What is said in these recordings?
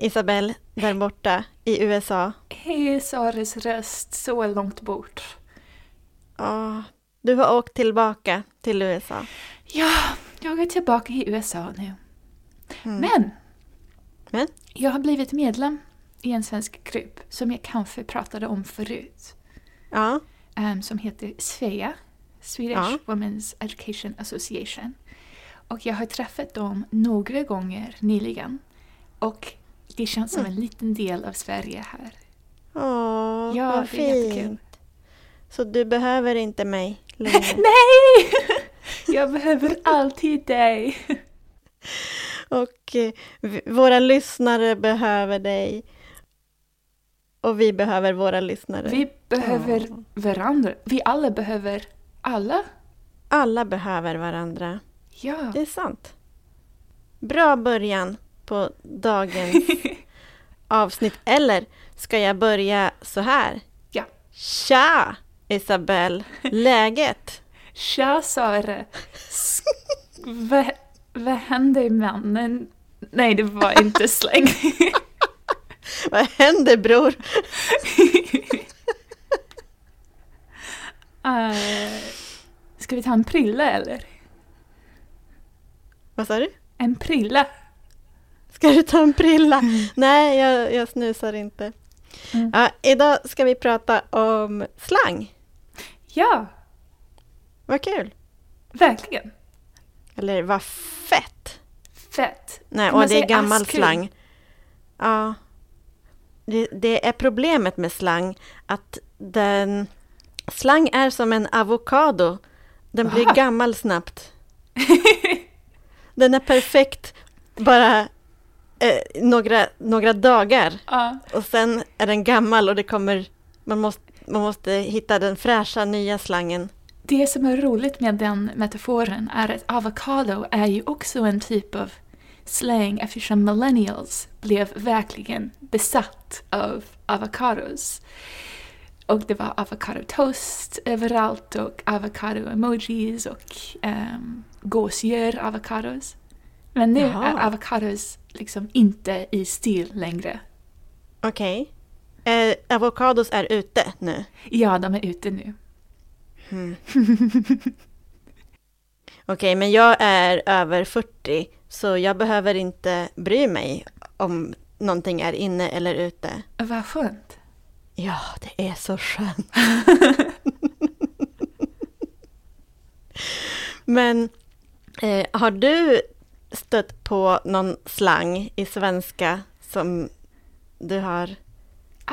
Isabelle, där borta i USA? Hej Saris röst, så långt bort. Ja, du har åkt tillbaka till USA. Ja, jag är tillbaka i USA nu. Mm. Men, Men? jag har blivit medlem i en svensk grupp som jag kanske pratade om förut. Ja, ehm, som heter Svea, Swedish Ja. Women's Education Association. Och jag har träffat dem några gånger nyligen. Och det känns som Mm. en liten del av Sverige här. åh, Ja, vad fint. Så du behöver inte mig längre? Nej! Jag behöver alltid dig. Och eh, våra lyssnare behöver dig. Och vi behöver våra lyssnare. Vi behöver Ja. varandra. Vi alla behöver alla. Alla behöver varandra. Ja. Det är sant. Bra början på dagens avsnitt. Eller ska jag börja så här? Ja. Tja, Isabelle! Läget? Tja Sara. Vad vad händer mannen? Nej, det var inte släng. Vad händer bror? Uh, ska vi ta en prilla eller? Vad sa du? En prilla? Ska du ta en prilla? Nej, jag, jag snusar inte. Mm. Ja, idag ska vi prata om slang. Ja, Vad kul! verkligen. Eller vad fett! Fett. Nej, och det är gammal askul? slang. Ja. Det, det är problemet med slang, att den... Slang är som en avokado. Den blir Va? gammal snabbt. Den är perfekt bara eh, några, några dagar. Ja, Och sen är den gammal och det kommer... Man måste, man måste hitta den fräscha nya slangen. det som är roligt med den metaforen är att avokado är ju också en typ av slang eftersom millennials blev verkligen besatt av avokados. Och det var avocado toast överallt och avocado emojis och um, gåsgör avokados. Men nu Jaha. är avokados liksom inte i stil längre. Okej. Eh, avokados är ute nu. Ja, de är ute nu. Okej, men jag är över 40, så jag behöver inte bry mig om någonting är inne eller ute. Vad skönt. Ja, det är så skönt. men eh, har du stött på någon slang i svenska som du har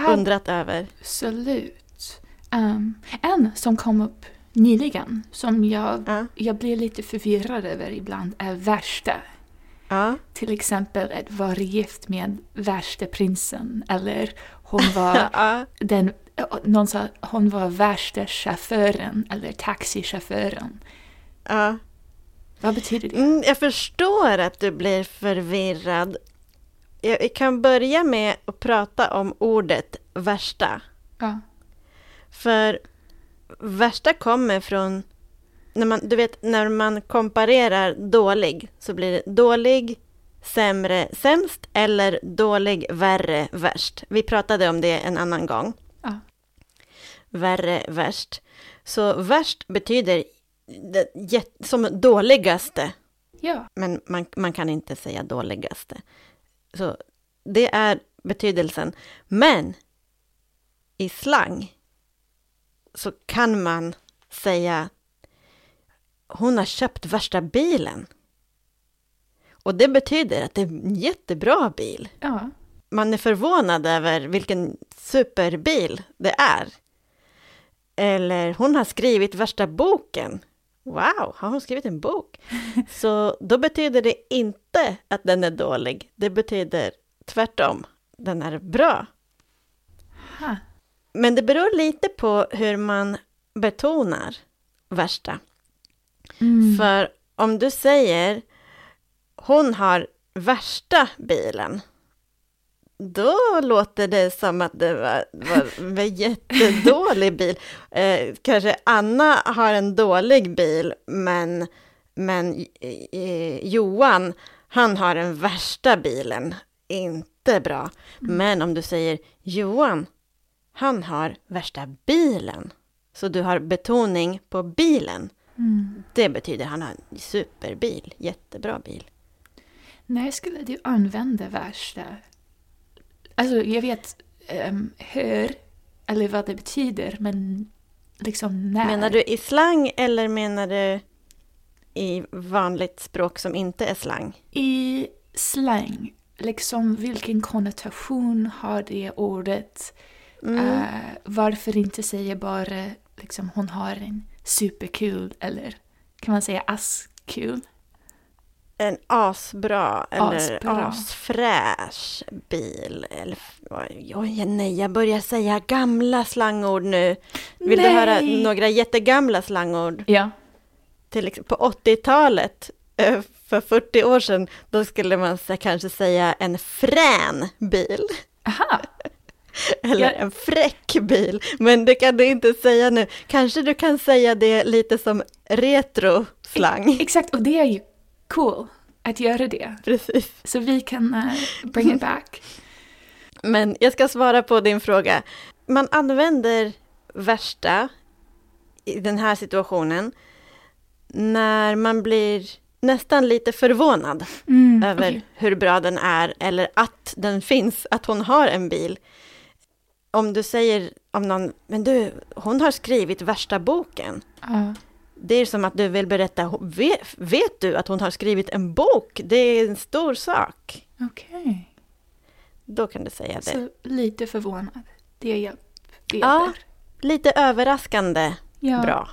undrat över? Absolut. Um, en som kom upp nyligen, som jag, Ja. jag blir lite förvirrad över ibland, är värsta. Ja. Till exempel att vara gift med värsta prinsen, eller hon var ja. den, någon sa hon var värsta chauffören, eller taxichauffören. ja. Vad betyder det? Mm, jag förstår att du blir förvirrad. Jag kan börja med att prata om ordet värsta. Ja. För värsta kommer från, när man, du vet när man komparerar dålig så blir det dålig, sämre, sämst eller dålig, värre, värst. Vi pratade om det en annan gång. Ja. Värre, värst. Så värst betyder det, som dåligaste. ja. Men man, man kan inte säga dåligaste. Så det är betydelsen. Men i slang så kan man säga hon har köpt värsta bilen. Och det betyder att det är en jättebra bil. Ja. Man är förvånad över vilken superbil det är. Eller hon har skrivit värsta boken. Wow, har hon skrivit en bok? Så då betyder det inte att den är dålig. Det betyder tvärtom, den är bra. Ha. Men det beror lite på hur man betonar värsta. Mm. För om du säger hon har värsta bilen, då låter det som att det var, var en jättedålig bil. Eh, kanske Anna har en dålig bil, men, men eh, Johan, han har den värsta bilen inte bra. Men om du säger Johan, han har värsta bilen. Så du har betoning på bilen. Mm. Det betyder han har en superbil, jättebra bil. När skulle du använda värsta? Alltså, jag vet um, hur eller vad det betyder, men liksom när? Menar du i slang eller menar du i vanligt språk som inte är slang? I slang, liksom vilken konnotation har det ordet? Mm. Eh, varför inte säga bara liksom hon har en superkul eller kan man säga askul? En asbra eller Asbra. asfräsch bil. Eller, oj, nej, jag börjar säga gamla slangord nu. Vill du Nej. höra några jättegamla slangord? Ja. Till, på 80-talet, eh, för 40 år sedan, då skulle man kanske säga en frän bil. Aha, Eller en fräck bil. Men det kan du inte säga nu. Kanske du kan säga det lite som retro-slang. exakt. Och det är ju cool att göra det. Precis. Så vi kan eh, bring it back. Men jag ska svara på din fråga. Man använder värsta i den här situationen när man blir nästan lite förvånad Mm, över okej. hur bra den är eller att den finns, att hon har en bil. Om du säger om någon, men du, hon har skrivit värsta boken. Ja. Det är som att du vill berätta, vet, vet du att hon har skrivit en bok? Det är en stor sak. Okej. Då kan du säga det. Så lite förvånad. Det hjälp, det Ja. hjälper. Lite överraskande Ja. bra.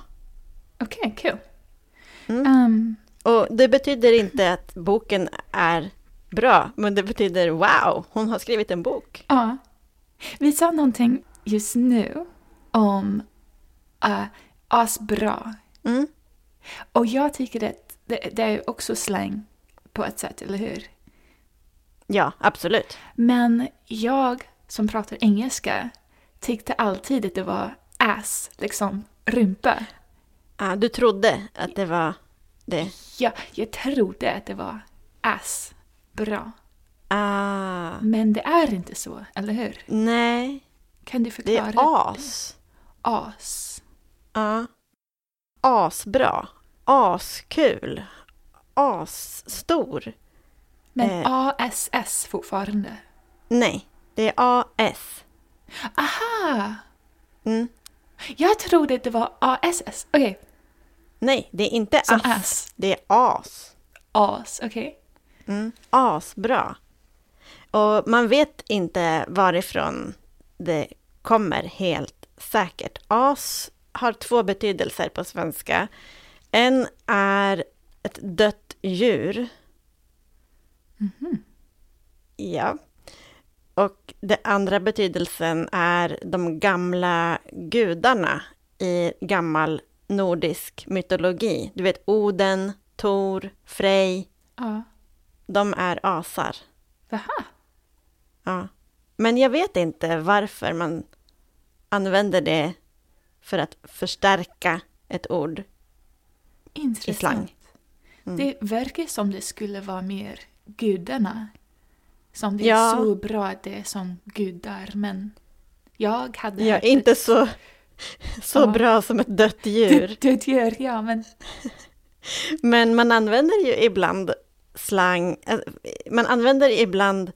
Okej, kul. Mm. Um, Och det betyder inte att boken är bra, men det betyder wow, hon har skrivit en bok. ja. Vi sa någonting just nu om uh, asbra. Mm. Och jag tycker att det, det är också slang på ett sätt, eller hur? Ja, absolut. Men jag som pratar engelska tyckte alltid att det var ass, liksom rumpa. Ah, du trodde att det var det. Ja, jag trodde att det var ass, bra. Ah, Men det är inte så, eller hur? nej, Kan du det förklara? är as. As. Ja. Asbra, askul, asstor. Men Eh. ASS fortfarande. Nej, det är AS. Aha! Mm. Jag trodde det var ASS. Okej, Nej, det är inte som ass, ass. det är as. As, okej. Mm. Asbra. Och man vet inte varifrån det kommer helt säkert. As har två betydelser på svenska. En är ett dött djur. Mhm. Ja. Och den andra betydelsen är de gamla gudarna i gammal nordisk mytologi. Du vet Oden, Tor, Frej. Ja. De är asar. Aha. Ja. Men jag vet inte varför man använder det för att förstärka ett ord. Intressant. I slang. Mm. Det verkar som det skulle vara mer gudarna. Som det Ja. är så bra att det är som gudar, men jag hade Ja, inte så, så Ja. bra som ett dött djur. Det gör jag, men Men man använder ju ibland slang, eh, man använder ibland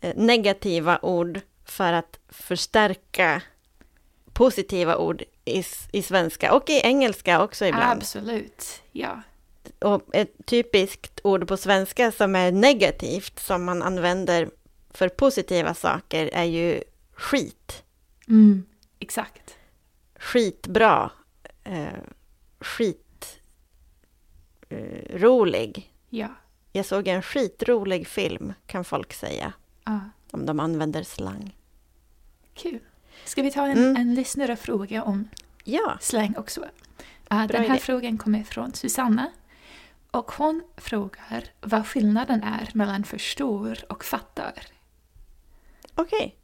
eh, negativa ord för att förstärka positiva ord i, i svenska och i engelska också ibland. absolut. Ja. Och ett typiskt ord på svenska som är negativt, som man använder för positiva saker, är ju skit. Mm, exakt. Skitbra. Eh, skit... Eh. Ja. Jag såg en skitrolig film, kan folk säga, ja. om de använder slang. Kul. Ska vi ta en, Mm. en lyssnarfråga om Ja, slang också? Uh, den här idé. frågan kommer från Susanna. Och hon frågar vad skillnaden är mellan förstår och fattar. okej.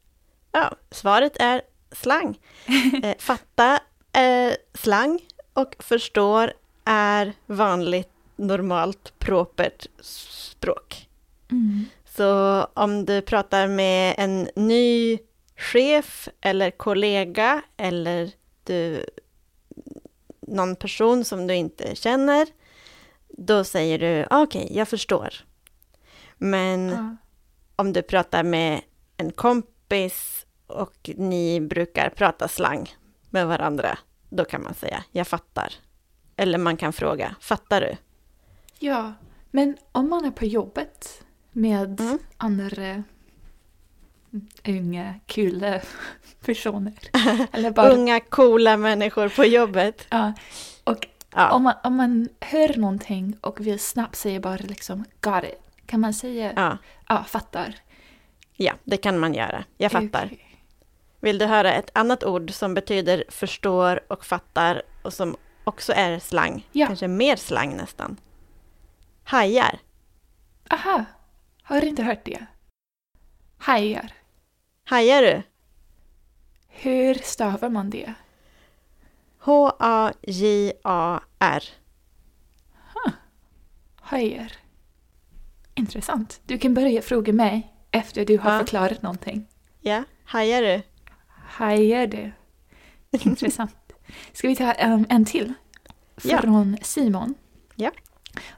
Ja, svaret är slang. Eh, fatta är slang och förstår är vanligt, normalt, propert språk. Mm. Så om du pratar med en ny chef eller kollega eller du, någon person som du inte känner, då säger du okej, okay, jag förstår. Men Ja. om du pratar med en kompis och ni brukar prata slang med varandra, då kan man säga jag fattar. Eller man kan fråga, fattar du? ja, men om man är på jobbet med Mm. andra mm, unga, kula personer. Eller bara, Unga coola människor på jobbet. ja, och Ja, om, man, om man hör någonting och vill snabbt säga bara liksom got it. Kan man säga ja, ja, fattar? ja, det kan man göra. Jag fattar. Okej. Vill du höra ett annat ord som betyder förstår och fattar och som också är slang? Ja. Kanske mer slang nästan. Hajar. Aha, har inte hört det. Hajar. Hajar du? Hur stavar man det? H-A-J-A-R. Hajar. Intressant. Du kan börja fråga mig efter du har Ja. förklarat någonting. Ja, hajar du? Hajar det. Intressant. Ska vi ta um, en till? Ja. Från Simon. Ja.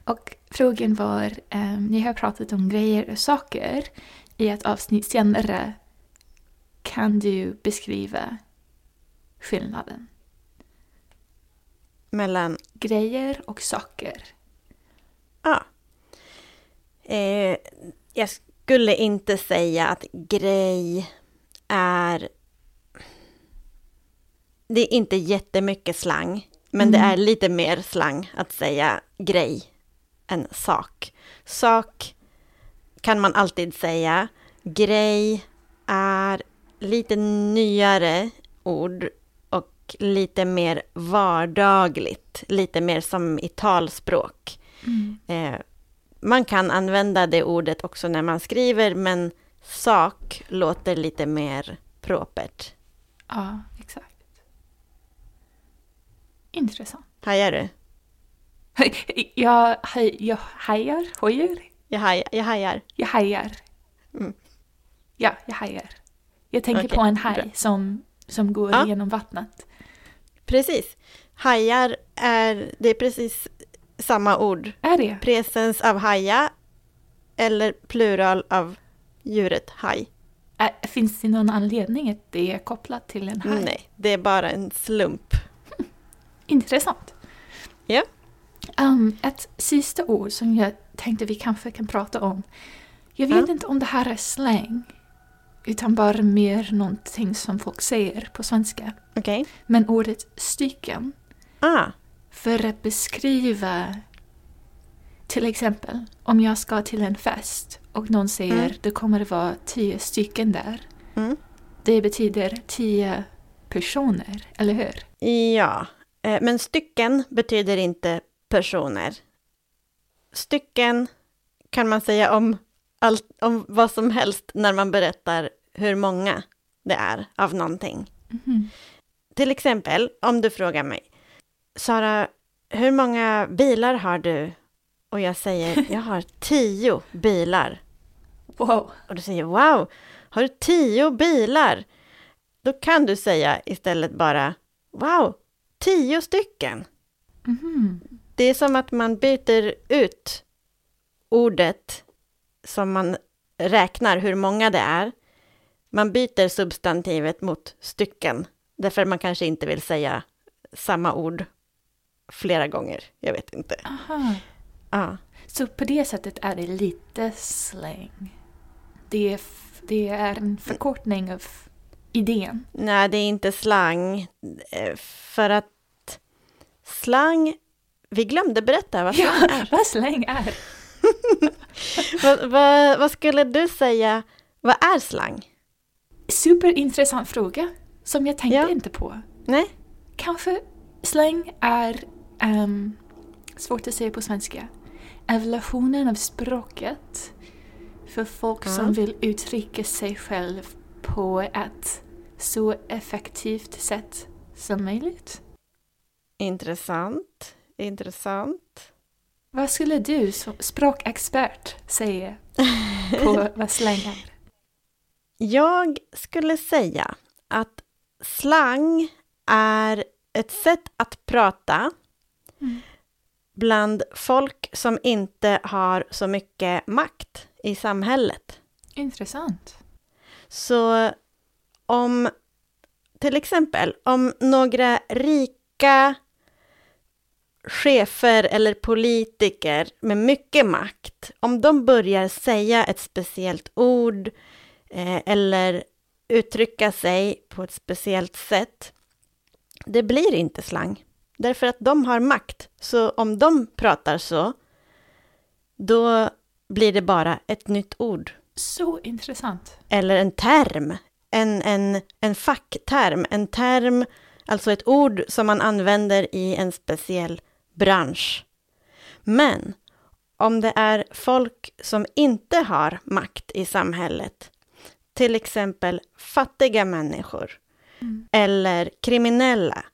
Och frågan var, um, ni har pratat om grejer och saker i ett avsnitt senare. Kan du beskriva skillnaden? Mellan Grejer och saker. Ja. Eh, jag skulle inte säga att grej är... Det är inte jättemycket slang, men det Mm. är lite mer slang att säga grej än sak. Sak kan man alltid säga. Grej är lite nyare ord och lite mer vardagligt, lite mer som i talspråk. Eh, man kan använda det ordet också när man skriver, men sak låter lite mer propert. Ja, exakt. Intressant. Hajar du? Jag, haj- jag hajar, hojar, Jag, haj, jag hajar. jag hajar. Mm. Ja, jag hajar. Jag tänker Okej, på en bra. haj som, som går Ja. genom vattnet. Precis. Hajar är, det är precis samma ord. Är det? Presens av haja eller plural av djuret haj. Finns det någon anledning att det är kopplat till en haj? Nej, det är bara en slump. Intressant. Ja. Um, ett sista ord som jag tänkte vi kanske kan prata om. Jag vet Ja. inte om det här är slang. Utan bara mer någonting som folk säger på svenska. Okej. Men ordet stycken. Ah, För att beskriva till exempel om jag ska till en fest och någon säger Mm. det kommer att vara tio stycken där. mm. Det betyder tio personer, eller hur? Ja, eh, men stycken betyder inte personer. Stycken kan man säga om, allt, om vad som helst när man berättar hur många det är av någonting. Mhm. Till exempel om du frågar mig, Sara, hur många bilar har du? Och jag säger, jag har tio bilar. Wow. Och du säger, wow, har du tio bilar? Då kan du säga istället bara, wow, tio stycken. Mhm. Det är som att man byter ut ordet som man räknar hur många det är. Man byter substantivet mot stycken, därför man kanske inte vill säga samma ord flera gånger. Jag vet inte. Aha. Ja, Så på det sättet är det lite slang. Det är, det är en förkortning av idén. Nej, det är inte slang. eh, För att slang... Vi glömde berätta vad slang är. vad slang är. Vad, vad, vad skulle du säga? Vad är slang? Superintressant fråga som jag tänkte Ja. inte på. Nej? Kanske slang är, ehm, svårt att säga på svenska, evolutionen av språket för folk Ja. som vill uttrycka sig själv på ett så effektivt sätt som möjligt. Intressant. Intressant. Vad skulle du som språkexpert säga på vad slang är? Jag skulle säga att slang är ett sätt att prata Mm. bland folk som inte har så mycket makt i samhället. Intressant. Så om till exempel om några rika chefer eller politiker med mycket makt, om de börjar säga ett speciellt ord eh, eller uttrycka sig på ett speciellt sätt, det blir inte slang. Därför att de har makt. Så om de pratar så, då blir det bara ett nytt ord Så intressant. eller en term, en, en, en fackterm, en term, alltså ett ord som man använder i en speciell bransch. Men om det är folk som inte har makt i samhället, till exempel fattiga människor, Mm. eller kriminella,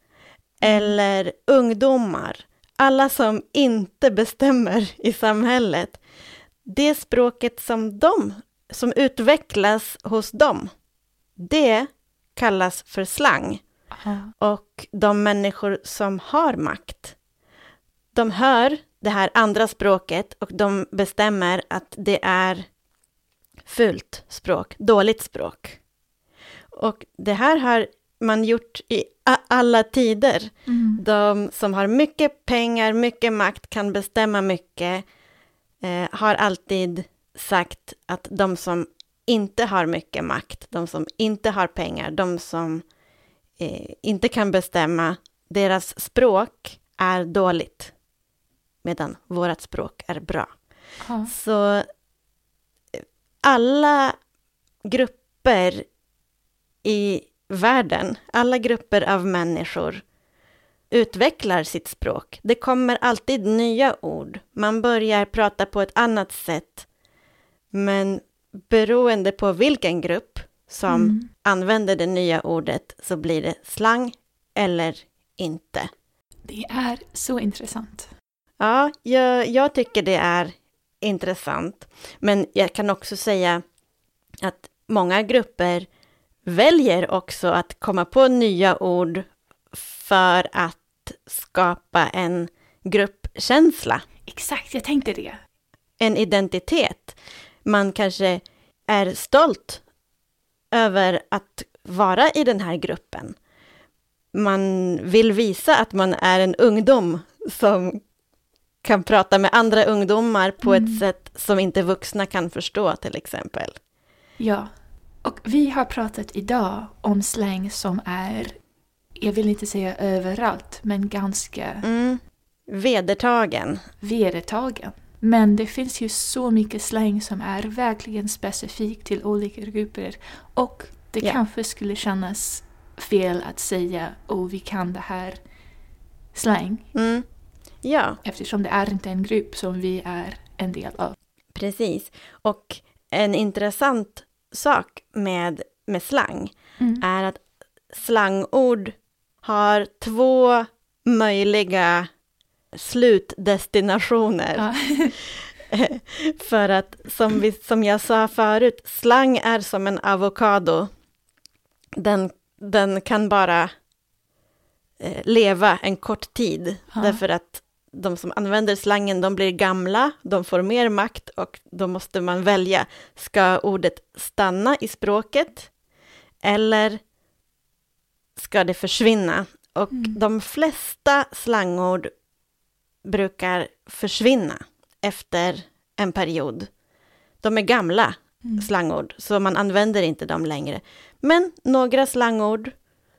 eller ungdomar, alla som inte bestämmer i samhället, det språket som de, som utvecklas hos dem, det kallas för slang. Aha. Och de människor som har makt, de hör det här andra språket och de bestämmer att det är fult språk, dåligt språk. Och det här har man gjort i alla tider. Mm. De som har mycket pengar, mycket makt, kan bestämma mycket, eh, har alltid sagt att de som inte har mycket makt, de som inte har pengar, de som eh, inte kan bestämma, deras språk är dåligt, medan vårt språk är bra. Ja. Så eh, alla grupper i världen, alla grupper av människor utvecklar sitt språk. Det kommer alltid nya ord. Man börjar prata på ett annat sätt. Men beroende på vilken grupp som Mm. använder det nya ordet så blir det slang eller inte. Det är så intressant. Ja, jag, jag tycker det är intressant. Men jag kan också säga att många grupper väljer också att komma på nya ord för att skapa en gruppkänsla, Exakt, jag tänkte det. en identitet. Man kanske är stolt över att vara i den här gruppen. Man vill visa att man är en ungdom som kan prata med andra ungdomar på Mm. ett sätt som inte vuxna kan förstå till exempel. Ja. Och vi har pratat idag om slang som är, jag vill inte säga överallt, men ganska Mm. Vedertagen. vedertagen. Men det finns ju så mycket slang som är verkligen specifik till olika grupper. Och det Ja. kanske skulle kännas fel att säga oh vi kan det här slang. Mm. Ja, Eftersom det är inte en grupp som vi är en del av. precis. Och en intressant sak med, med slang Mm. är att slangord har två möjliga slutdestinationer. Ja. För att som, vi, som jag sa förut, slang är som en avokado. Den, den kan bara eh, leva en kort tid. Ja. Därför att de som använder slangen, de blir gamla, de får mer makt och då måste man välja. Ska ordet stanna i språket eller ska det försvinna? Och Mm. de flesta slangord brukar försvinna efter en period. De är gamla Mm. slangord, så man använder inte dem längre. Men några slangord,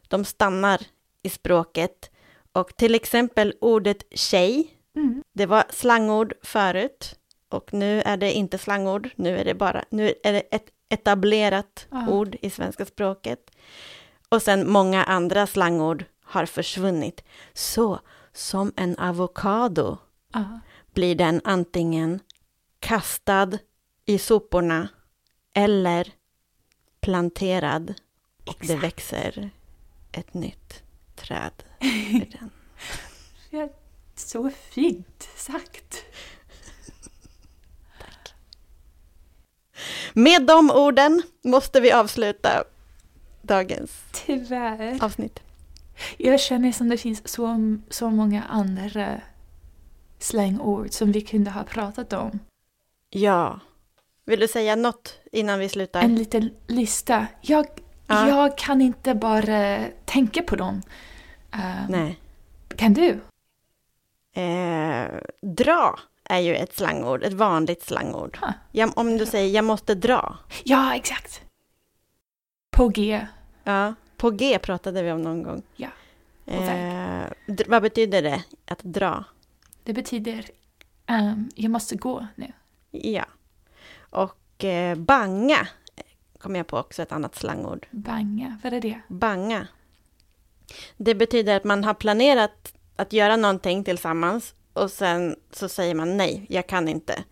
de stannar i språket. Och till exempel ordet tjej, Mm. det var slangord förut. Och nu är det inte slangord, nu är det bara nu är det ett etablerat Ja. ord i svenska språket. Och sen många andra slangord har försvunnit. Så som en avokado Ja. blir den antingen kastad i soporna eller planterad och det Exakt. växer ett nytt träd den. Ja, så fint sagt. Med de orden måste vi avsluta dagens Tyvärr. avsnitt. Jag känner som det finns så, så många andra slängord som vi kunde ha pratat om. Ja. Vill du säga något innan vi slutar? En liten lista. Jag, Ja. jag kan inte bara tänka på dem. Eh, Nej. Kan du? Eh, dra är ju ett slangord, ett vanligt slangord. Huh. Jag, om du säger jag måste dra. Ja, exakt. På G. Ja. På G pratade vi om någon gång. Ja, Eh, vad betyder det att dra? Det betyder ehm, jag måste gå nu. Ja. Och eh, banga kom jag på också ett annat slangord. Banga, vad är det? Banga. Det betyder att man har planerat att göra någonting tillsammans och sen så säger man nej, jag kan inte.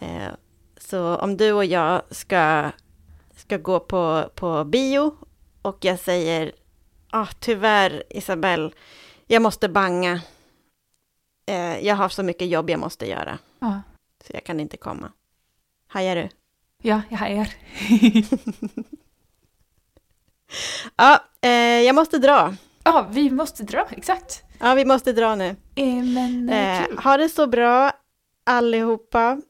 Eh, så om du och jag ska, ska gå på, på bio och jag säger ah, tyvärr Isabelle, jag måste banga. Eh, jag har så mycket jobb jag måste göra, Ja, så jag kan inte komma. Hajar du? ja jag hajar. Ja, eh, jag måste dra. Ja, vi måste dra, exakt. Ja, vi måste dra nu. Eh, men eh, Eh, ha det så bra allihopa.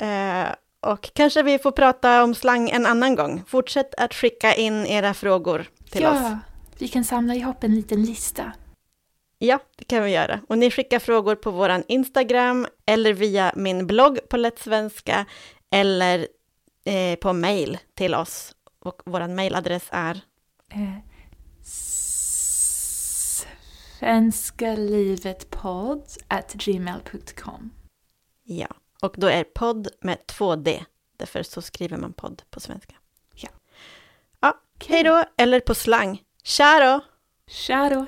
Eh, och kanske vi får prata om slang en annan gång. Fortsätt att skicka in era frågor till ja, oss. vi kan samla ihop en liten lista. Ja, det kan vi göra. Och ni skickar frågor på våran Instagram eller via min blogg på lättsvenska eller eh, på mail till oss. Och våran mailadress är svenskalivetpodd at gmail.com. ja. Och då är podd med två D. Därför så skriver man podd på svenska. Ja. Ja, hej då, eller på slang. Tja då! Tja då!